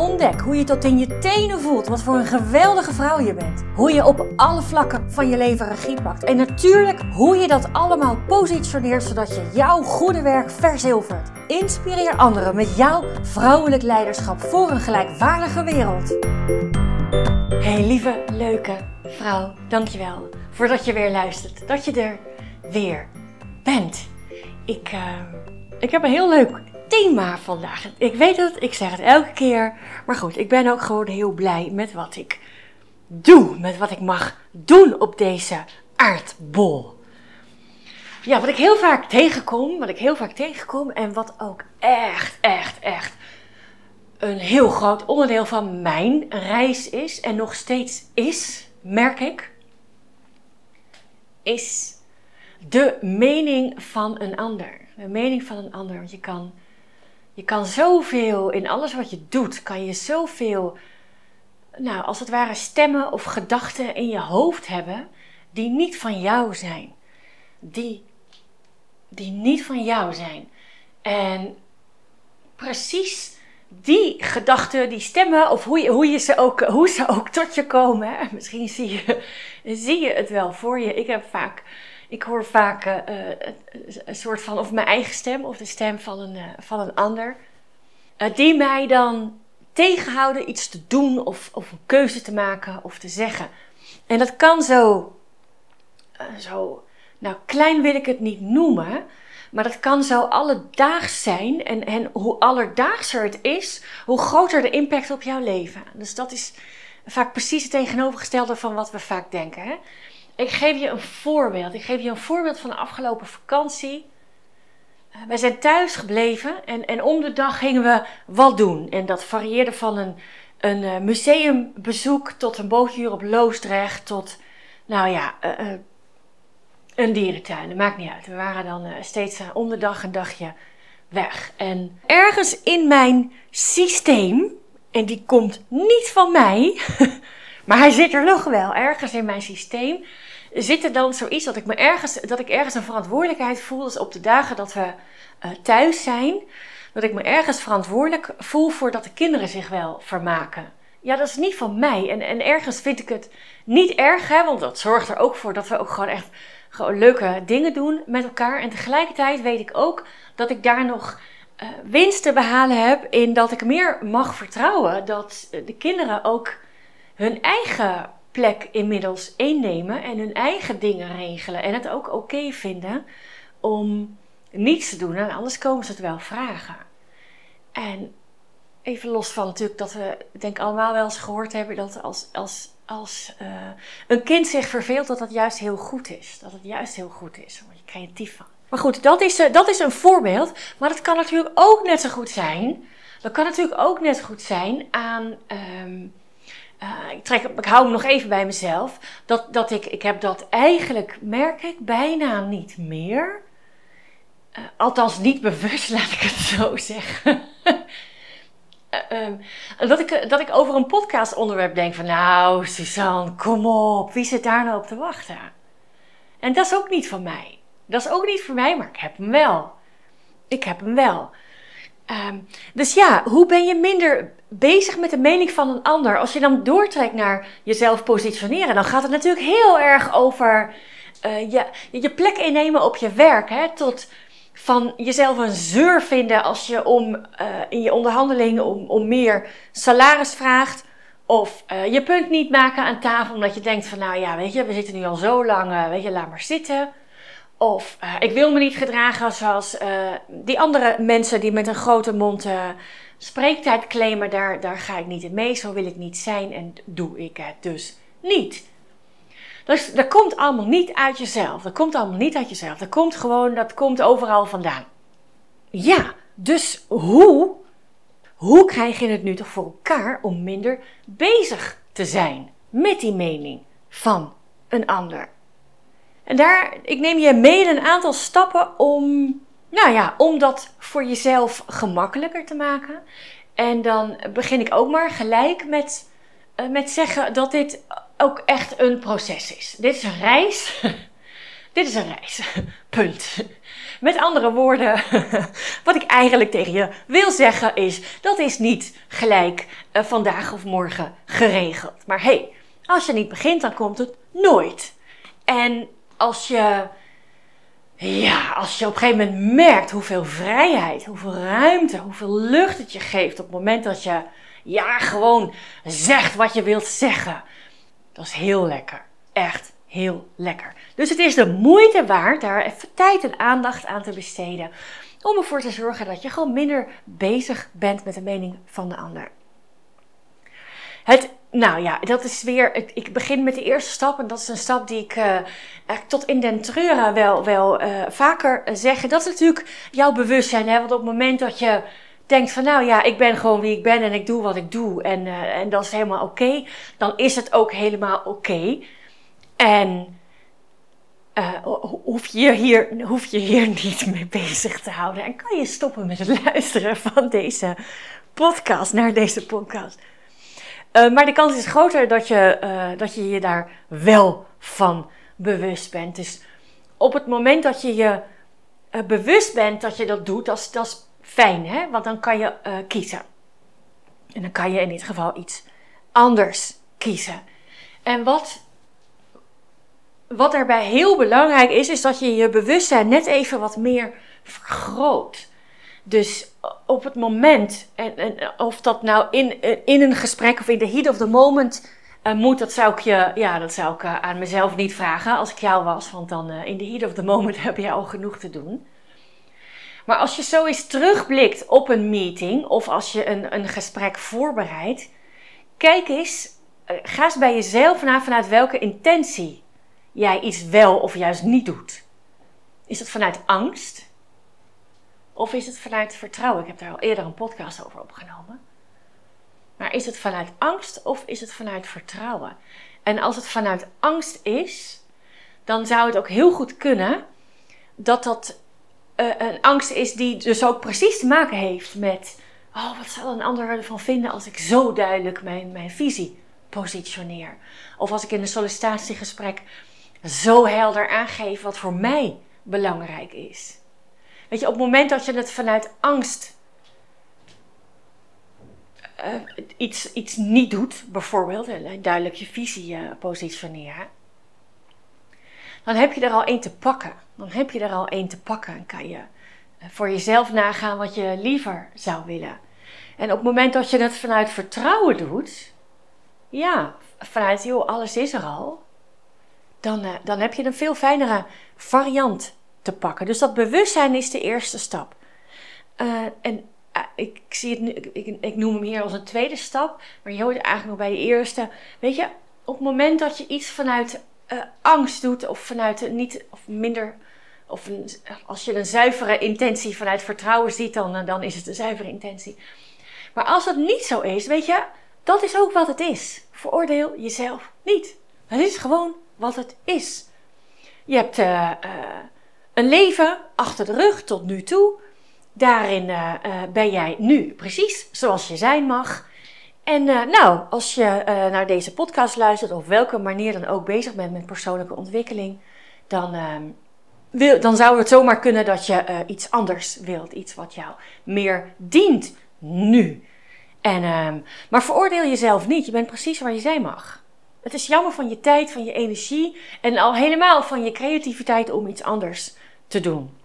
Ontdek hoe je tot in je tenen voelt wat voor een geweldige vrouw je bent. Hoe je op alle vlakken van je leven regie pakt. En natuurlijk hoe je dat allemaal positioneert zodat je jouw goede werk verzilvert. Inspireer anderen met jouw vrouwelijk leiderschap voor een gelijkwaardige wereld. Hey lieve, leuke vrouw, dankjewel voordat je weer luistert. Dat je er weer bent. Ik, uh, ik heb een heel leuk thema vandaag. Ik weet het, ik zeg het elke keer. Maar goed, ik ben ook gewoon heel blij met wat ik doe. Met wat ik mag doen op deze aardbol. Ja, wat ik heel vaak tegenkom, wat ik heel vaak tegenkom en wat ook echt, echt, echt een heel groot onderdeel van mijn reis is en nog steeds is, merk ik, is de mening van een ander. De mening van een ander. Want je kan je kan zoveel, in alles wat je doet, kan je zoveel, nou, als het ware stemmen of gedachten in je hoofd hebben die niet van jou zijn. Die, die niet van jou zijn. En precies die gedachten, die stemmen, of hoe, je, hoe, je ze, ook, hoe ze ook tot je komen. Misschien zie je, zie je het wel voor je. Ik heb vaak ik hoor vaak uh, een soort van, of mijn eigen stem of de stem van een, uh, van een ander, die mij dan tegenhouden iets te doen of, of een keuze te maken of te zeggen. En dat kan zo, zo, nou klein wil ik het niet noemen, maar dat kan zo alledaags zijn. En, en hoe alledaagser het is, hoe groter de impact op jouw leven. Dus dat is vaak precies het tegenovergestelde van wat we vaak denken. Hè? Ik geef je een voorbeeld. Ik geef je een voorbeeld van de afgelopen vakantie. Uh, wij zijn thuis gebleven en, en om de dag gingen we wat doen. En dat varieerde van een, een uh, museumbezoek tot een bootje op Loosdrecht tot, nou ja, uh, een dierentuin. Dat maakt niet uit. We waren dan steeds om de dag een dagje weg. En ergens in mijn systeem, en die komt niet van mij, maar hij zit er nog wel, ergens in mijn systeem zit er dan zoiets dat ik, me ergens, dat ik ergens een verantwoordelijkheid voel. Dus op de dagen dat we uh, thuis zijn, dat ik me ergens verantwoordelijk voel voor dat de kinderen zich wel vermaken. Ja, dat is niet van mij. En, en ergens vind ik het niet erg, hè, want dat zorgt er ook voor dat we ook gewoon echt gewoon leuke dingen doen met elkaar. En tegelijkertijd weet ik ook dat ik daar nog uh, winst te behalen heb in dat ik meer mag vertrouwen dat de kinderen ook hun eigen plek inmiddels innemen en hun eigen dingen regelen. En het ook oké vinden om niets te doen. En anders komen ze het wel vragen. En even los van natuurlijk dat we, denk allemaal wel eens gehoord hebben dat als, als, als uh, een kind zich verveelt, dat dat juist heel goed is. Dat het juist heel goed is. Daar word je creatief van. Maar goed, dat is, uh, dat is een voorbeeld. Maar dat kan natuurlijk ook net zo goed zijn. Dat kan natuurlijk ook net zo goed zijn aan. Um, uh, ik, trek, ik hou hem nog even bij mezelf. Dat, dat ik, ik heb dat eigenlijk, merk ik, bijna niet meer. Uh, althans, niet bewust, laat ik het zo zeggen. uh, um, dat, ik, dat ik over een podcast onderwerp denk van, nou, Suzanne, kom op, wie zit daar nou op te wachten? En dat is ook niet van mij. Dat is ook niet voor mij, maar ik heb hem wel. Ik heb hem wel. Um, dus ja, hoe ben je minder bezig met de mening van een ander? Als je dan doortrekt naar jezelf positioneren, dan gaat het natuurlijk heel erg over uh, je, je plek innemen op je werk. Hè, tot van jezelf een zeur vinden als je om, uh, in je onderhandelingen om, om meer salaris vraagt. Of uh, je punt niet maken aan tafel omdat je denkt van nou ja, weet je, we zitten nu al zo lang, weet je, laat maar zitten. Of uh, ik wil me niet gedragen zoals uh, die andere mensen die met een grote mond uh, spreektijd claimen. Daar, daar ga ik niet in mee. Zo wil ik niet zijn en doe ik het dus niet. Dus dat komt allemaal niet uit jezelf. Dat komt allemaal niet uit jezelf. Dat komt gewoon, dat komt overal vandaan. Ja, dus hoe, hoe krijg je het nu toch voor elkaar om minder bezig te zijn met die mening van een ander? En daar, ik neem je mee in een aantal stappen om, nou ja, om dat voor jezelf gemakkelijker te maken. En dan begin ik ook maar gelijk met, uh, met zeggen dat dit ook echt een proces is. Dit is een reis. dit is een reis. Punt. Met andere woorden, wat ik eigenlijk tegen je wil zeggen is: dat is niet gelijk uh, vandaag of morgen geregeld. Maar hey, als je niet begint, dan komt het nooit. En als je, ja, als je op een gegeven moment merkt hoeveel vrijheid, hoeveel ruimte, hoeveel lucht het je geeft op het moment dat je, ja, gewoon zegt wat je wilt zeggen. Dat is heel lekker. Echt heel lekker. Dus het is de moeite waard daar even tijd en aandacht aan te besteden. Om ervoor te zorgen dat je gewoon minder bezig bent met de mening van de ander. Het, nou ja, dat is weer. Ik, begin met de eerste stap. En dat is een stap die ik uh, tot in den treuren wel, wel uh, vaker zeg. Dat is natuurlijk jouw bewustzijn. Hè? Want op het moment dat je denkt van nou ja, ik ben gewoon wie ik ben en ik doe wat ik doe. En, en dat is helemaal oké. Dan is het ook helemaal oké. En hoef, je hier, hoef je hier niet mee bezig te houden. En kan je stoppen met het luisteren van deze podcast, naar deze podcast. Uh, maar de kans is groter dat je, uh, dat je je daar wel van bewust bent. Dus op het moment dat je je bewust bent dat je dat doet, dat is, dat is fijn, hè? want dan kan je kiezen. En dan kan je in dit geval iets anders kiezen. En wat wat daarbij heel belangrijk is, is dat je je bewustzijn net even wat meer vergroot. Dus op het moment, en, en of dat nou in, in een gesprek of in de heat of the moment uh, moet, dat zou ik, je, ja, dat zou ik uh, aan mezelf niet vragen als ik jou was. Want dan uh, in de heat of the moment heb je al genoeg te doen. Maar als je zo eens terugblikt op een meeting of als je een, een gesprek voorbereidt, kijk eens, ga eens bij jezelf na vanuit welke intentie jij iets wel of juist niet doet? Is het vanuit angst? Of is het vanuit vertrouwen? Ik heb daar al eerder een podcast over opgenomen. Maar is het vanuit angst of is het vanuit vertrouwen? En als het vanuit angst is, dan zou het ook heel goed kunnen dat dat uh, een angst is die dus ook precies te maken heeft met: oh, wat zal een ander ervan vinden als ik zo duidelijk mijn, mijn visie positioneer? Of als ik in een sollicitatiegesprek zo helder aangeven wat voor mij belangrijk is. Weet je, op het moment dat je het vanuit angst uh, iets, iets niet doet, bijvoorbeeld duidelijk je visie uh, positioneren, dan heb je er al één te pakken. Dan heb je er al één te pakken en kan je uh, voor jezelf nagaan wat je liever zou willen. En op het moment dat je het vanuit vertrouwen doet, ja, vanuit joh, alles is er al, dan, dan heb je een veel fijnere variant te pakken. Dus dat bewustzijn is de eerste stap. Uh, en uh, ik, zie het nu, ik, ik, noem hem hier als een tweede stap, maar je hoort eigenlijk nog bij de eerste. Weet je, op het moment dat je iets vanuit angst doet, of vanuit niet, of minder, of een, als je een zuivere intentie vanuit vertrouwen ziet, dan, dan is het een zuivere intentie. Maar als het niet zo is, weet je, dat is ook wat het is. Veroordeel jezelf niet. Het is gewoon wat het is. Je hebt een leven achter de rug tot nu toe. Daarin uh, ben jij nu precies zoals je zijn mag. En nou, als je naar deze podcast luistert, of welke manier dan ook bezig bent met persoonlijke ontwikkeling, dan, ehm, wil, dan zou het zomaar kunnen dat je iets anders wilt. Iets wat jou meer dient nu. En, ehm, maar veroordeel jezelf niet. Je bent precies waar je zijn mag. Het is jammer van je tijd, van je energie en al helemaal van je creativiteit om iets anders te doen.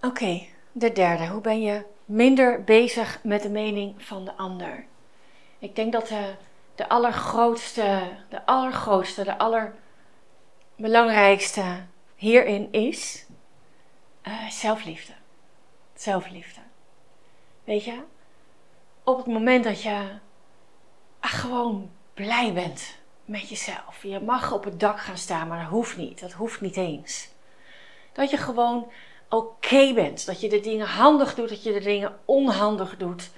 Oké, de derde. Hoe ben je minder bezig met de mening van de ander? Ik denk dat de, de allergrootste, de allergrootste, de allerbelangrijkste hierin is uh, zelfliefde. Zelfliefde. Weet je, op het moment dat je ach, gewoon blij bent met jezelf. Je mag op het dak gaan staan, maar dat hoeft niet. Dat hoeft niet eens. Dat je gewoon oké bent. Dat je de dingen handig doet, dat je de dingen onhandig doet.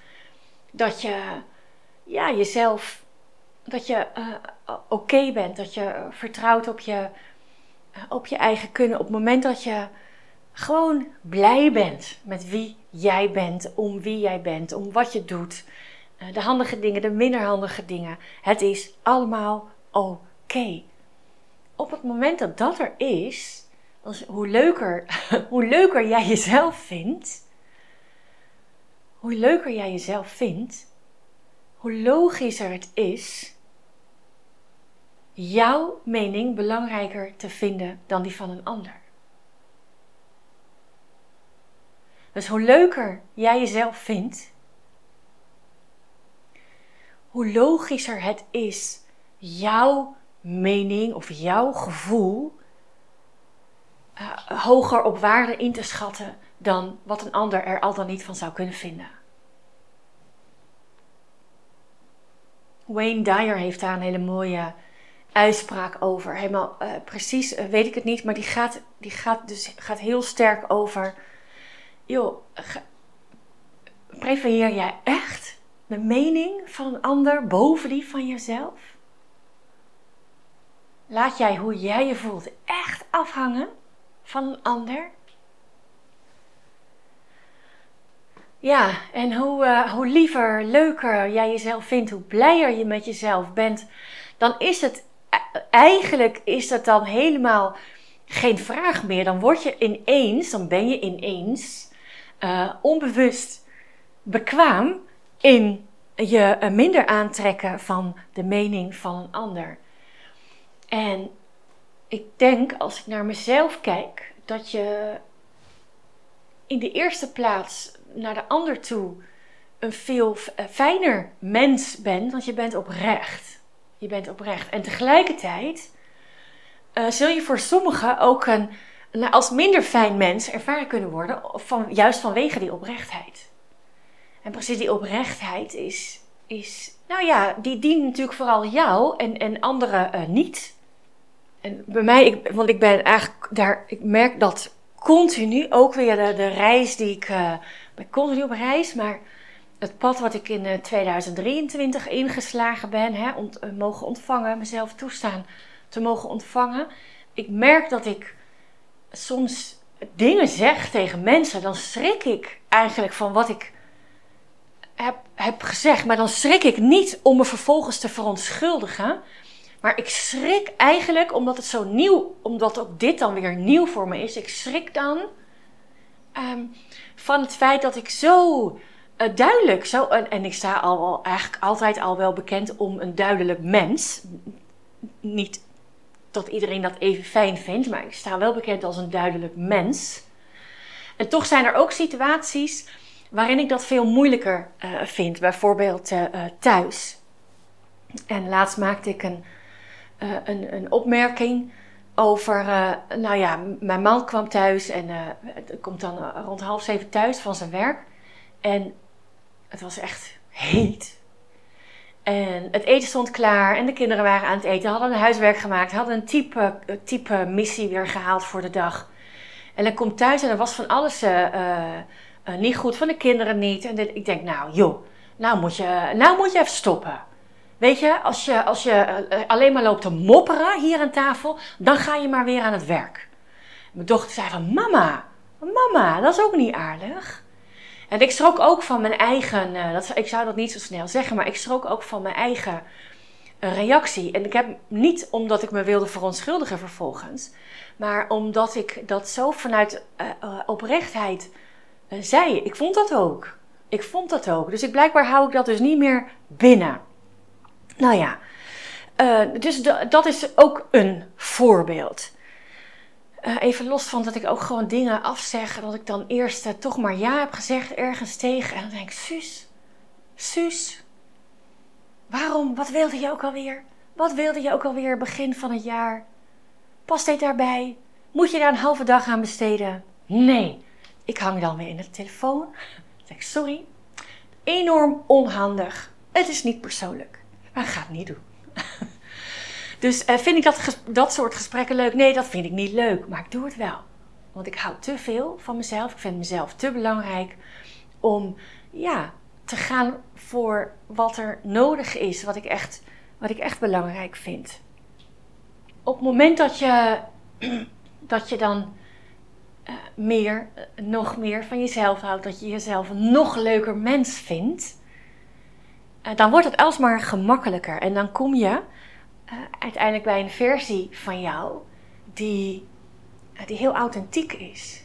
Dat je ja, jezelf, dat je uh, oké bent. Dat je vertrouwt op je, eh, op je eigen kunnen. Op het moment dat je gewoon blij bent met wie jij bent, om wie jij bent, om wat je doet. Eh, de handige dingen, de minder handige dingen. Het is allemaal oké. Op het moment dat dat er is, hoe, leuker, hoe leuker jij jezelf vindt, hoe leuker jij jezelf vindt, hoe logischer het is jouw mening belangrijker te vinden dan die van een ander. Dus hoe leuker jij jezelf vindt, hoe logischer het is jouw mening of jouw gevoel uh, hoger op waarde in te schatten dan wat een ander er al dan niet van zou kunnen vinden. Wayne Dyer heeft daar een hele mooie uitspraak over. Helemaal uh, precies uh, weet ik het niet, maar die gaat, die gaat dus gaat heel sterk over. Joh, prefereer jij echt de mening van een ander boven die van jezelf? Laat jij hoe jij je voelt echt afhangen van een ander? Ja, en hoe, uh, hoe liever, leuker jij jezelf vindt, hoe blijer je met jezelf bent, dan is het eigenlijk is dat dan helemaal geen vraag meer. Dan word je ineens, dan ben je ineens uh, onbewust bekwaam in je uh, minder aantrekken van de mening van een ander. En ik denk, als ik naar mezelf kijk, dat je in de eerste plaats naar de ander toe een veel eh, fijner mens bent, want je bent oprecht. Je bent oprecht. En tegelijkertijd uh, zul je voor sommigen ook een, als minder fijn mens ervaren kunnen worden, van, juist vanwege die oprechtheid. En precies die oprechtheid is, is nou ja, die dient natuurlijk vooral jou en, en anderen uh, niet. En bij mij, ik, want ik ben eigenlijk daar, ik merk dat continu ook weer de, reis die ik, uh, ben continu op reis, maar het pad wat ik in 2023 eh, ingeslagen ben, hè, ont, uh, mogen ontvangen, mezelf toestaan te mogen ontvangen. Ik merk dat ik soms dingen zeg tegen mensen, dan schrik ik eigenlijk van wat ik heb, heb gezegd. Maar dan schrik ik niet om me vervolgens te verontschuldigen. Maar ik schrik eigenlijk, omdat het zo nieuw, omdat ook dit dan weer nieuw voor me is. Ik schrik dan um, van het feit dat ik zo uh, duidelijk, zo, en, en, ik sta al, eigenlijk altijd al wel bekend om een duidelijk mens. Niet dat iedereen dat even fijn vindt, maar ik sta wel bekend als een duidelijk mens. En toch zijn er ook situaties waarin ik dat veel moeilijker uh, vind. Bijvoorbeeld uh, thuis. En laatst maakte ik een, een, een opmerking over, nou ja, mijn man kwam thuis en komt dan rond half zeven thuis van zijn werk. En het was echt heet. En het eten stond klaar en de kinderen waren aan het eten, hadden een huiswerk gemaakt, hadden een type, type missie weer gehaald voor de dag. En dan komt thuis en er was van alles niet goed, van de kinderen niet. En ik denk, nou joh, nou moet je, nou moet je even stoppen. Weet je, als je, als je alleen maar loopt te mopperen hier aan tafel, dan ga je maar weer aan het werk. Mijn dochter zei van, mama, mama, dat is ook niet aardig. En ik schrok ook van mijn eigen, uh, dat, ik zou dat niet zo snel zeggen, maar ik schrok ook van mijn eigen uh, reactie. En ik heb niet omdat ik me wilde verontschuldigen vervolgens, maar omdat ik dat zo vanuit oprechtheid zei. Ik vond dat ook. Ik vond dat ook. Dus ik, blijkbaar hou ik dat dus niet meer binnen. Nou ja, dus dat is ook een voorbeeld. Uh, even los van dat ik ook gewoon dingen afzeg. Dat ik dan eerst uh, toch maar ja heb gezegd ergens tegen. En dan denk ik, Suus, Suus. Waarom? Wat wilde je ook alweer? Wat wilde je ook alweer begin van het jaar? Past dit daarbij? Moet je daar een halve dag aan besteden? Nee. Ik hang dan weer in de telefoon. Zeg sorry. Enorm onhandig. Het is niet persoonlijk. Maar ik ga het niet doen. Dus uh, vind ik dat, dat soort gesprekken leuk? Nee, dat vind ik niet leuk. Maar ik doe het wel. Want ik hou te veel van mezelf. Ik vind mezelf te belangrijk om ja, te gaan voor wat er nodig is. Wat ik echt, wat ik echt belangrijk vind. Op het moment dat je dat je dan uh, meer, uh, nog meer van jezelf houdt, dat je jezelf een nog leuker mens vindt, dan wordt het alsmaar gemakkelijker. En dan kom je uiteindelijk bij een versie van jou die, die heel authentiek is.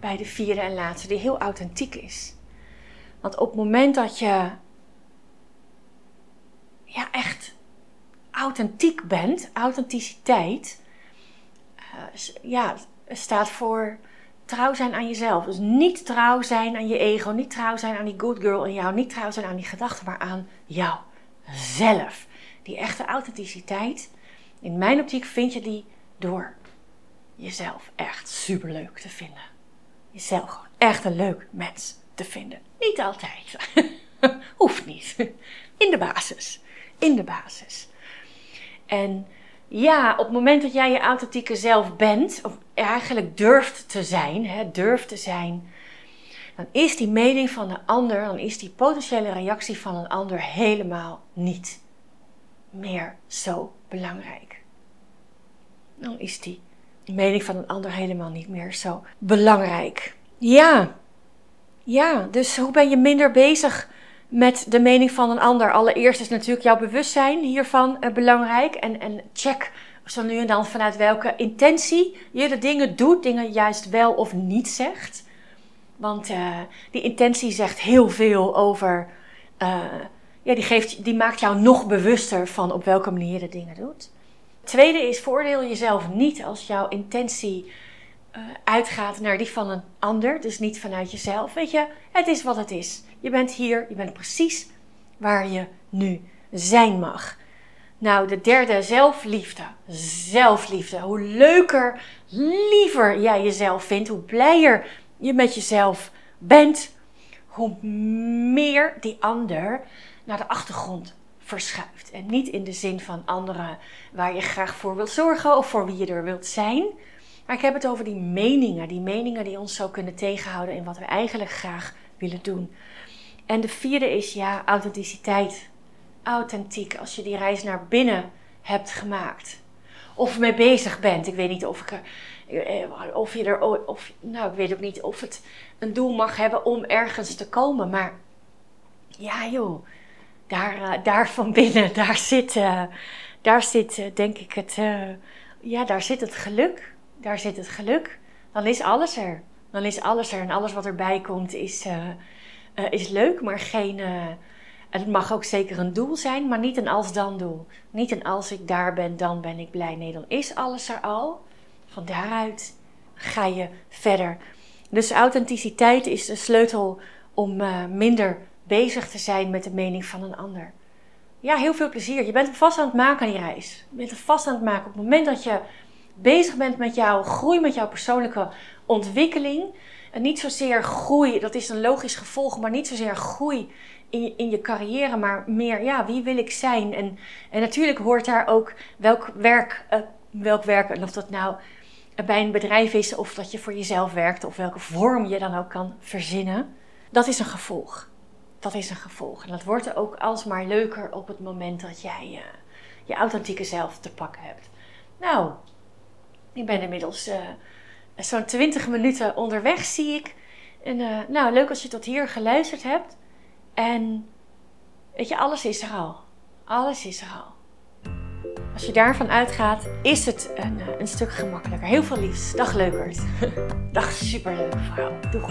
Bij de vierde en laatste, die heel authentiek is. Want op het moment dat je ja, echt authentiek bent, authenticiteit, ja, staat voor trouw zijn aan jezelf. Dus niet trouw zijn aan je ego, niet trouw zijn aan die good girl in jou, niet trouw zijn aan die gedachten, maar aan jouzelf. Die echte authenticiteit, in mijn optiek vind je die door jezelf echt superleuk te vinden. Jezelf gewoon echt een leuk mens te vinden. Niet altijd. Hoeft niet. In de basis. In de basis. En ja, op het moment dat jij je authentieke zelf bent, of eigenlijk durft te zijn, hè, durft te zijn, dan is die mening van de ander, dan is die potentiële reactie van een ander helemaal niet meer zo belangrijk. Dan is die mening van een ander helemaal niet meer zo belangrijk. Ja, ja, dus hoe ben je minder bezig met de mening van een ander. Allereerst is natuurlijk jouw bewustzijn hiervan uh, belangrijk. En, en check zo nu en dan vanuit welke intentie je de dingen doet, dingen juist wel of niet zegt. Want uh, die intentie zegt heel veel over. Uh, ja, die, geeft, die maakt jou nog bewuster van op welke manier je de dingen doet. Tweede is, voordeel jezelf niet als jouw intentie uitgaat naar die van een ander. Dus niet vanuit jezelf. Weet je, het is wat het is. Je bent hier, je bent precies waar je nu zijn mag. Nou, de derde, zelfliefde. Zelfliefde. Hoe leuker, liever jij jezelf vindt, hoe blijer je met jezelf bent, hoe meer die ander naar de achtergrond verschuift. En niet in de zin van anderen waar je graag voor wilt zorgen of voor wie je er wilt zijn. Maar ik heb het over die meningen. Die meningen die ons zo kunnen tegenhouden in wat we eigenlijk graag willen doen. En de vierde is ja, authenticiteit. Authentiek, als je die reis naar binnen hebt gemaakt. Of mee bezig bent. Ik weet niet of, ik, eh, of je er. Of, nou, ik weet ook niet of het een doel mag hebben om ergens te komen. Maar ja, joh. Daar, uh, daar van binnen, daar zit, uh, daar zit denk ik het. ja, daar zit het geluk. Daar zit het geluk. Dan is alles er. Dan is alles er. En alles wat erbij komt is uh, is leuk, maar geen. Uh, het mag ook zeker een doel zijn, maar niet een als-dan doel. Niet een als ik daar ben, dan ben ik blij. Nee, dan is alles er al. Van daaruit ga je verder. Dus authenticiteit is de sleutel om uh, minder bezig te zijn met de mening van een ander. Ja, heel veel plezier. Je bent vast aan het maken aan die reis. Je bent vast aan het maken. Op het moment dat je bezig bent met jouw groei, met jouw persoonlijke ontwikkeling, en niet zozeer groei, dat is een logisch gevolg, maar niet zozeer groei in je, in je carrière, maar meer, ja, wie wil ik zijn? En, en natuurlijk hoort daar ook welk werk, uh, welk werk, of dat nou bij een bedrijf is, of dat je voor jezelf werkt, of welke vorm je dan ook kan verzinnen. Dat is een gevolg. Dat is een gevolg. En dat wordt ook alsmaar leuker op het moment dat jij uh, je authentieke zelf te pakken hebt. Nou, ik ben inmiddels. Zo'n 20 minuten onderweg, zie ik. En uh, nou, leuk als je tot hier geluisterd hebt. En weet je, alles is er al. Alles is er al. Als je daarvan uitgaat, is het een, eh, een stuk gemakkelijker. Heel veel liefs. Dag leukert. Dag superleuke vrouw. Doeg.